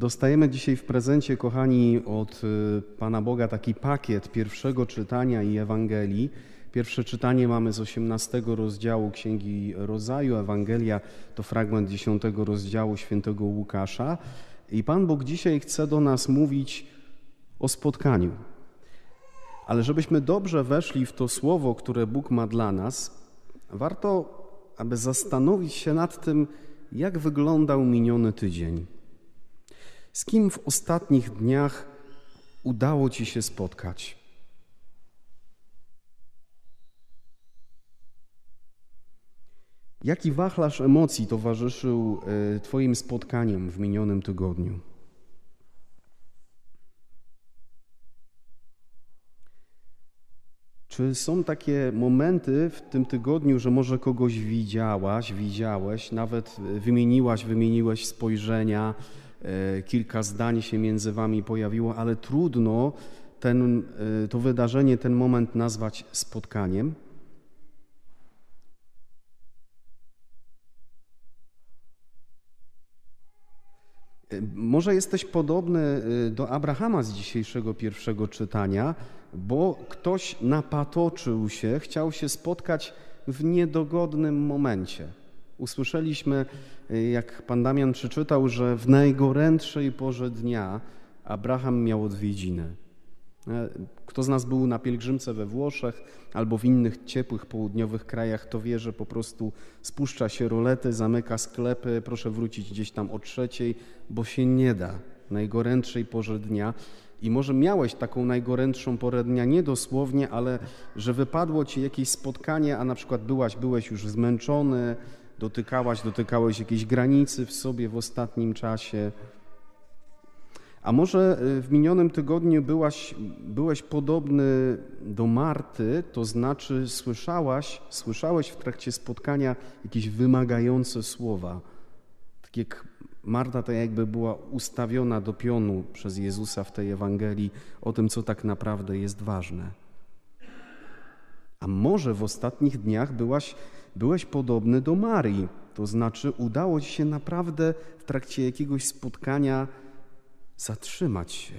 Dostajemy dzisiaj w prezencie, kochani, od y, Pana Boga taki pakiet pierwszego czytania i Ewangelii. Pierwsze czytanie mamy z 18 rozdziału Księgi Rozaju. Ewangelia to fragment 10 rozdziału świętego Łukasza. I Pan Bóg dzisiaj chce do nas mówić o spotkaniu. Ale żebyśmy dobrze weszli w to słowo, które Bóg ma dla nas, warto, aby zastanowić się nad tym, jak wyglądał miniony tydzień. Z kim w ostatnich dniach udało Ci się spotkać? Jaki wachlarz emocji towarzyszył e, Twoim spotkaniom w minionym tygodniu? Czy są takie momenty w tym tygodniu, że może kogoś widziałaś, widziałeś, nawet wymieniłaś, wymieniłeś spojrzenia, e, kilka zdań się między wami pojawiło, ale trudno ten, e, to wydarzenie, ten moment nazwać spotkaniem? Może jesteś podobny do Abrahama z dzisiejszego pierwszego czytania, bo ktoś napatoczył się, chciał się spotkać w niedogodnym momencie. Usłyszeliśmy, jak pan Damian przeczytał, że w najgorętszej porze dnia Abraham miał odwiedziny. E, kto z nas był na pielgrzymce we Włoszech albo w innych ciepłych południowych krajach, to wie, że po prostu spuszcza się rolety, zamyka sklepy, proszę wrócić gdzieś tam o trzeciej, bo się nie da najgorętszej porze dnia. I może miałeś taką najgorętszą porę dnia, nie dosłownie, ale że wypadło ci jakieś spotkanie, a na przykład byłaś, byłeś już zmęczony, dotykałaś, dotykałeś jakiejś granicy w sobie w ostatnim czasie. A może y, w minionym tygodniu byłaś, byłeś podobny do Marty, to znaczy słyszałaś, słyszałeś w trakcie spotkania jakieś wymagające słowa. Tak jak Marta tak jakby była ustawiona do pionu przez Jezusa w tej Ewangelii o tym, co tak naprawdę jest ważne. A może w ostatnich dniach byłaś, byłeś podobny do Marii, to znaczy udało ci się naprawdę w trakcie jakiegoś spotkania zatrzymać się,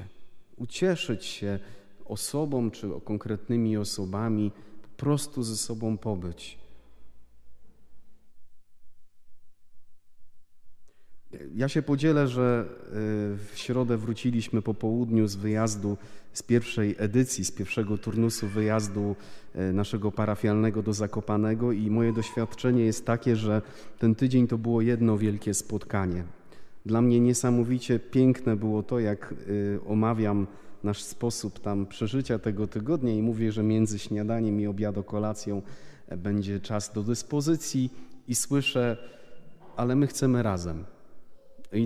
ucieszyć się osobą czy konkretnymi osobami, po prostu ze sobą pobyć. Ja się podzielę, że y, w środę wróciliśmy po południu z wyjazdu, z pierwszej edycji, z pierwszego turnusu wyjazdu y, naszego parafialnego do Zakopanego i moje doświadczenie jest takie, że ten tydzień to było jedno wielkie spotkanie. Dla mnie niesamowicie piękne było to, jak y, omawiam nasz sposób tam przeżycia tego tygodnia i mówię, że między śniadaniem i obiado kolacją e, będzie czas do dyspozycji i słyszę, ale my chcemy razem.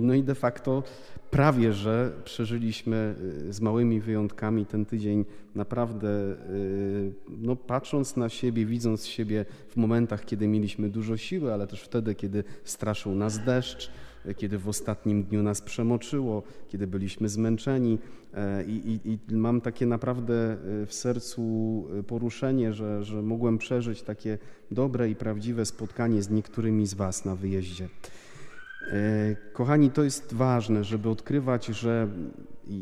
No i de facto prawie, że przeżyliśmy y, z małymi wyjątkami ten tydzień naprawdę, y, no patrząc na siebie, widząc siebie w momentach, kiedy mieliśmy dużo siły, ale też wtedy, kiedy straszył nas deszcz, kiedy w ostatnim dniu nas przemoczyło, kiedy byliśmy zmęczeni. E, I, i, i mam takie naprawdę w sercu poruszenie, że, że mogłem przeżyć takie dobre i prawdziwe spotkanie z niektórymi z Was na wyjeździe. Kochani, to jest ważne, żeby odkrywać, że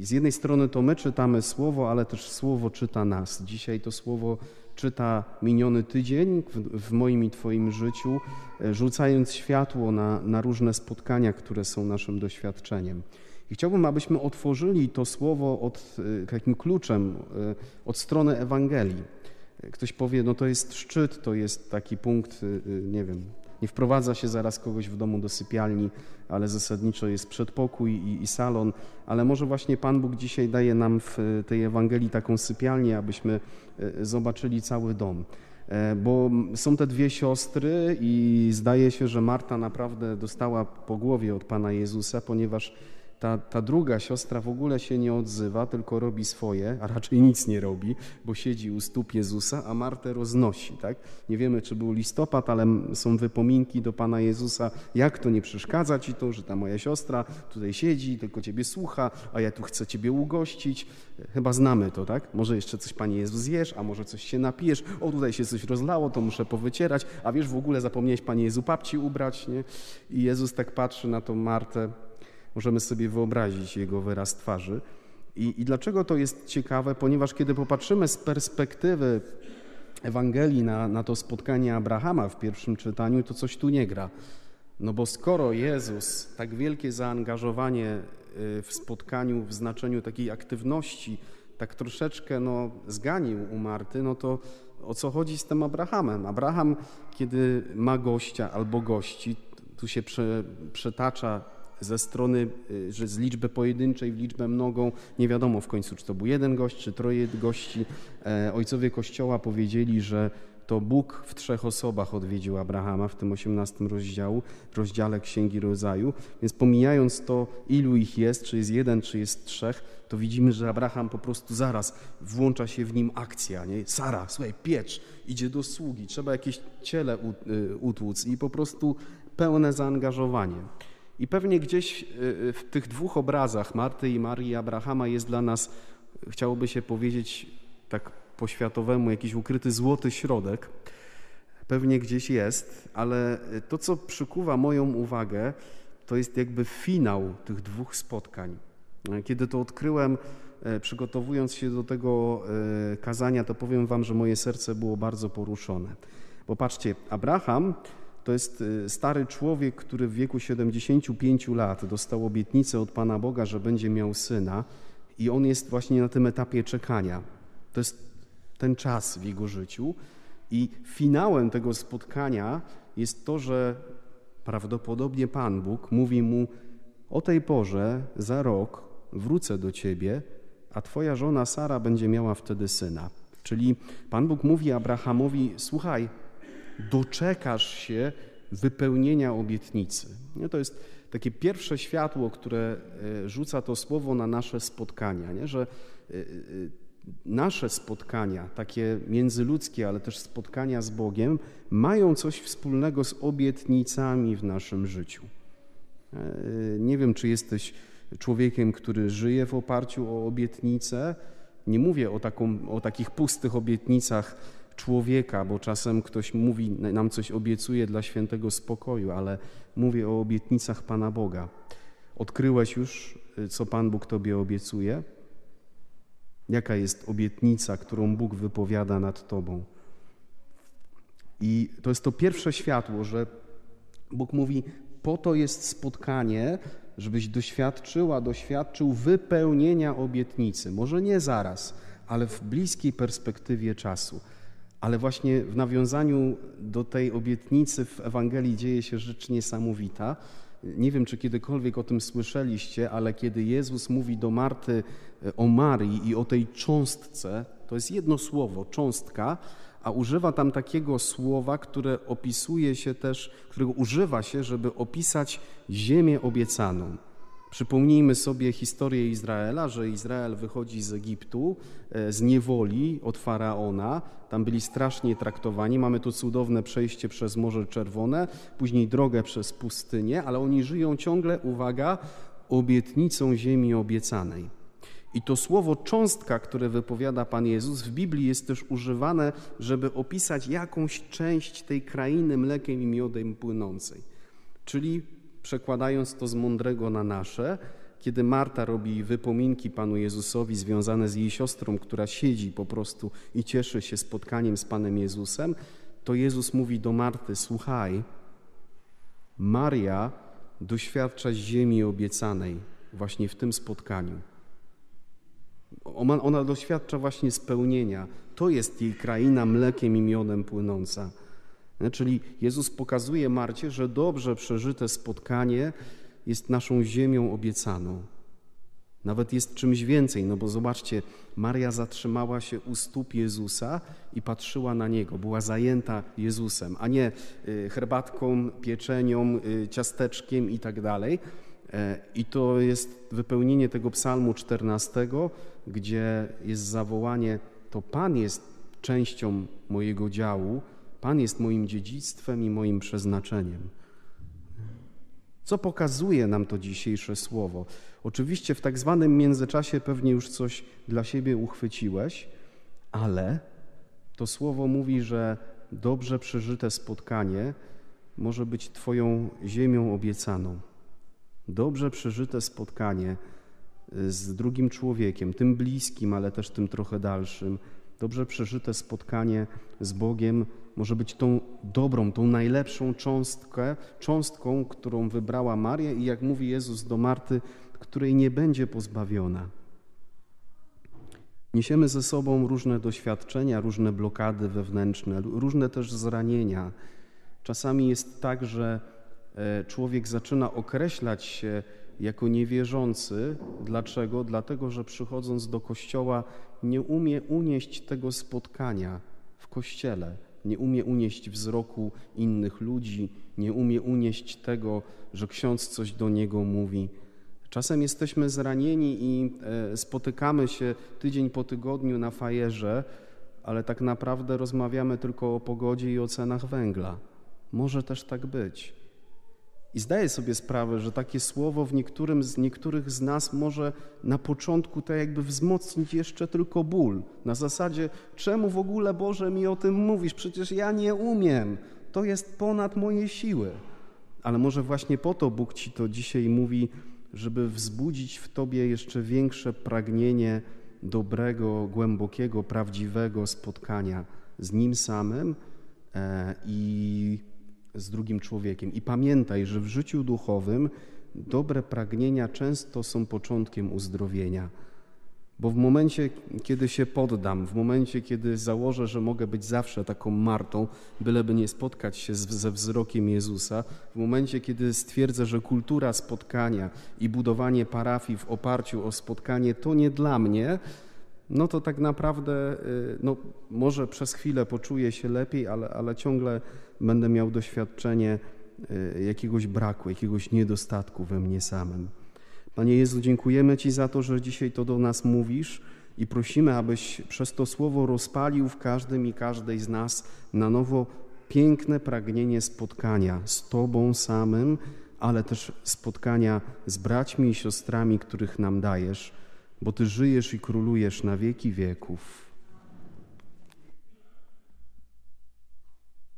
z jednej strony to my czytamy słowo, ale też słowo czyta nas. Dzisiaj to słowo czyta miniony tydzień w, moim i Twoim życiu, e, rzucając światło na, na różne spotkania, które są naszym doświadczeniem. I chciałbym, abyśmy otworzyli to słowo od, e, takim kluczem e, od strony Ewangelii. Ktoś powie, no to jest szczyt, to jest taki punkt, nie wiem, nie wprowadza się zaraz kogoś w domu do sypialni, ale zasadniczo jest przedpokój i, i salon. Ale może właśnie Pan Bóg dzisiaj daje nam w tej Ewangelii taką sypialnię, abyśmy e, zobaczyli cały dom. E, bo są te dwie siostry i zdaje się, że Marta naprawdę dostała po głowie od Pana Jezusa, ponieważ ta, ta druga siostra w ogóle się nie odzywa, tylko robi swoje, a raczej nic nie robi, bo siedzi u stóp Jezusa, a Martę roznosi. Tak? Nie wiemy, czy był listopad, ale są wypominki do Pana Jezusa, jak to nie przeszkadza Ci to, że ta moja siostra tutaj siedzi, tylko Ciebie słucha, a ja tu chcę Ciebie ugościć. Chyba znamy to, tak? Może jeszcze coś, Panie Jezus, zjesz, a może coś się napijesz. O, tutaj się coś rozlało, to muszę powycierać. A wiesz, w ogóle zapomniałeś, Panie Jezu, papci ubrać, nie? I Jezus tak patrzy na tą Martę Możemy sobie wyobrazić jego wyraz twarzy. I, I dlaczego to jest ciekawe? Ponieważ kiedy popatrzymy z perspektywy Ewangelii na, na to spotkanie Abrahama w pierwszym czytaniu, to coś tu nie gra. No bo skoro Jezus tak wielkie zaangażowanie y, w spotkaniu, w znaczeniu takiej aktywności, tak troszeczkę no, zganił u Marty, no to o co chodzi z tym Abrahamem? Abraham, kiedy ma gościa albo gości, tu się prze, przetacza ze strony, y, że z liczby pojedynczej w liczbę mnogą, nie wiadomo w końcu, czy to był jeden gość, czy troje gości. E, ojcowie Kościoła powiedzieli, że to Bóg w trzech osobach odwiedził Abrahama w tym 18 rozdziału, rozdziale Księgi Rodzaju. Więc pomijając to, ilu ich jest, czy jest jeden, czy jest trzech, to widzimy, że Abraham po prostu zaraz włącza się w nim akcja. Nie? Sara, słuchaj, piecz, idzie do sługi, trzeba jakieś ciele y, utłuc i po prostu pełne zaangażowanie. I pewnie gdzieś y, y, w tych dwóch obrazach Marty i Marii Abrahama jest dla nas, chciałoby się powiedzieć tak po światowemu, jakiś ukryty złoty środek. Pewnie gdzieś jest, ale to, co przykuwa moją uwagę, to jest jakby finał tych dwóch spotkań. Kiedy to odkryłem, e, przygotowując się do tego e, kazania, to powiem Wam, że moje serce było bardzo poruszone. Bo patrzcie, Abraham to jest e, stary człowiek, który w wieku 75 lat dostał obietnicę od Pana Boga, że będzie miał syna, i on jest właśnie na tym etapie czekania. To jest ten czas w jego życiu. I finałem tego spotkania jest to, że prawdopodobnie Pan Bóg mówi mu: O tej porze, za rok, wrócę do ciebie, a twoja żona Sara będzie miała wtedy syna. Czyli Pan Bóg mówi Abrahamowi: Słuchaj, doczekasz się wypełnienia obietnicy. Nie? To jest takie pierwsze światło, które e, rzuca to słowo na nasze spotkania, nie? że e, e, nasze spotkania, takie międzyludzkie, ale też spotkania z Bogiem, mają coś wspólnego z obietnicami w naszym życiu. Nie wiem, czy jesteś człowiekiem, który żyje w oparciu o obietnice. Nie mówię o, taką, o takich pustych obietnicach człowieka, bo czasem ktoś mówi, nam coś obiecuje dla świętego spokoju, ale mówię o obietnicach Pana Boga. Odkryłeś już, co Pan Bóg Tobie obiecuje? Jaka jest obietnica, którą Bóg wypowiada nad Tobą? I to jest to pierwsze światło, że Bóg mówi: Po to jest spotkanie, żebyś doświadczyła, doświadczył wypełnienia obietnicy. Może nie zaraz, ale w bliskiej perspektywie czasu. Ale właśnie w nawiązaniu do tej obietnicy w Ewangelii dzieje się rzecz niesamowita. Nie wiem, czy kiedykolwiek o tym słyszeliście, ale kiedy Jezus mówi do Marty e, o Marii i o tej cząstce, to jest jedno słowo, cząstka, a używa tam takiego słowa, które opisuje się też, którego używa się, żeby opisać ziemię obiecaną. Przypomnijmy sobie historię Izraela, że Izrael wychodzi z Egiptu, e, z niewoli od faraona. Tam byli strasznie traktowani. Mamy tu cudowne przejście przez Morze Czerwone, później drogę przez pustynię, ale oni żyją ciągle, uwaga, obietnicą ziemi obiecanej. I to słowo cząstka, które wypowiada Pan Jezus w Biblii jest też używane, żeby opisać jakąś część tej krainy mlekiem i miodem płynącej. Czyli przekładając to z mądrego na nasze, kiedy Marta robi wypominki Panu Jezusowi związane z jej siostrą, która siedzi po prostu i cieszy się spotkaniem z Panem Jezusem, to Jezus mówi do Marty: Słuchaj, Maria doświadcza ziemi obiecanej właśnie w tym spotkaniu. Ona, doświadcza właśnie spełnienia. To jest jej kraina mlekiem i miodem płynąca. Czyli Jezus pokazuje Marcie, że dobrze przeżyte spotkanie jest naszą ziemią obiecaną. Nawet jest czymś więcej, no bo zobaczcie, Maria zatrzymała się u stóp Jezusa i patrzyła na Niego, była zajęta Jezusem, a nie y, herbatką, pieczenią, y, ciasteczkiem i tak dalej. E, I to jest wypełnienie tego psalmu 14, gdzie jest zawołanie, to Pan jest częścią mojego działu, Pan jest moim dziedzictwem i moim przeznaczeniem. Co pokazuje nam to dzisiejsze słowo? Oczywiście w tak zwanym międzyczasie pewnie już coś dla siebie uchwyciłeś, ale to słowo mówi, że dobrze przeżyte spotkanie może być Twoją ziemią obiecaną. dobrze przeżyte spotkanie z drugim człowiekiem, tym bliskim, ale też tym trochę dalszym, dobrze przeżyte spotkanie z Bogiem może być tą dobrą, tą najlepszą cząstkę, cząstką, którą wybrała Maria i jak mówi Jezus do Marty, której nie będzie pozbawiona. Niesiemy ze sobą różne doświadczenia, różne blokady wewnętrzne, różne też zranienia. Czasami jest tak, że człowiek zaczyna określać się jako niewierzący. Dlaczego? Dlatego, że przychodząc do kościoła nie umie unieść tego spotkania w kościele, nie umie unieść wzroku innych ludzi, nie umie unieść tego, że ksiądz coś do niego mówi. Czasem jesteśmy zranieni i e, spotykamy się tydzień po tygodniu na fajerze, ale tak naprawdę rozmawiamy tylko o pogodzie i o cenach węgla. Może też tak być. I zdaję sobie sprawę, że takie słowo w niektórym z niektórych z nas może na początku tak jakby wzmocnić jeszcze tylko ból. Na zasadzie, czemu w ogóle Boże mi o tym mówisz? Przecież ja nie umiem. To jest ponad moje siły. Ale może właśnie po to Bóg ci to dzisiaj mówi, żeby wzbudzić w tobie jeszcze większe pragnienie dobrego, głębokiego, prawdziwego spotkania z Nim samym e, i z drugim człowiekiem. I pamiętaj, że w życiu duchowym dobre pragnienia często są początkiem uzdrowienia. Bo w momencie, kiedy się poddam, w momencie, kiedy założę, że mogę być zawsze taką Martą, byleby nie spotkać się z, ze wzrokiem Jezusa, w momencie, kiedy stwierdzę, że kultura spotkania i budowanie parafii w oparciu o spotkanie to nie dla mnie, no to tak naprawdę y, no, może przez chwilę poczuję się lepiej, ale, ale ciągle będę miał doświadczenie y, jakiegoś braku, jakiegoś niedostatku we mnie samym. Panie Jezu, dziękujemy Ci za to, że dzisiaj to do nas mówisz i prosimy, abyś przez to słowo rozpalił w każdym i każdej z nas na nowo piękne pragnienie spotkania z Tobą samym, ale też spotkania z braćmi i siostrami, których nam dajesz, bo Ty żyjesz i królujesz na wieki wieków.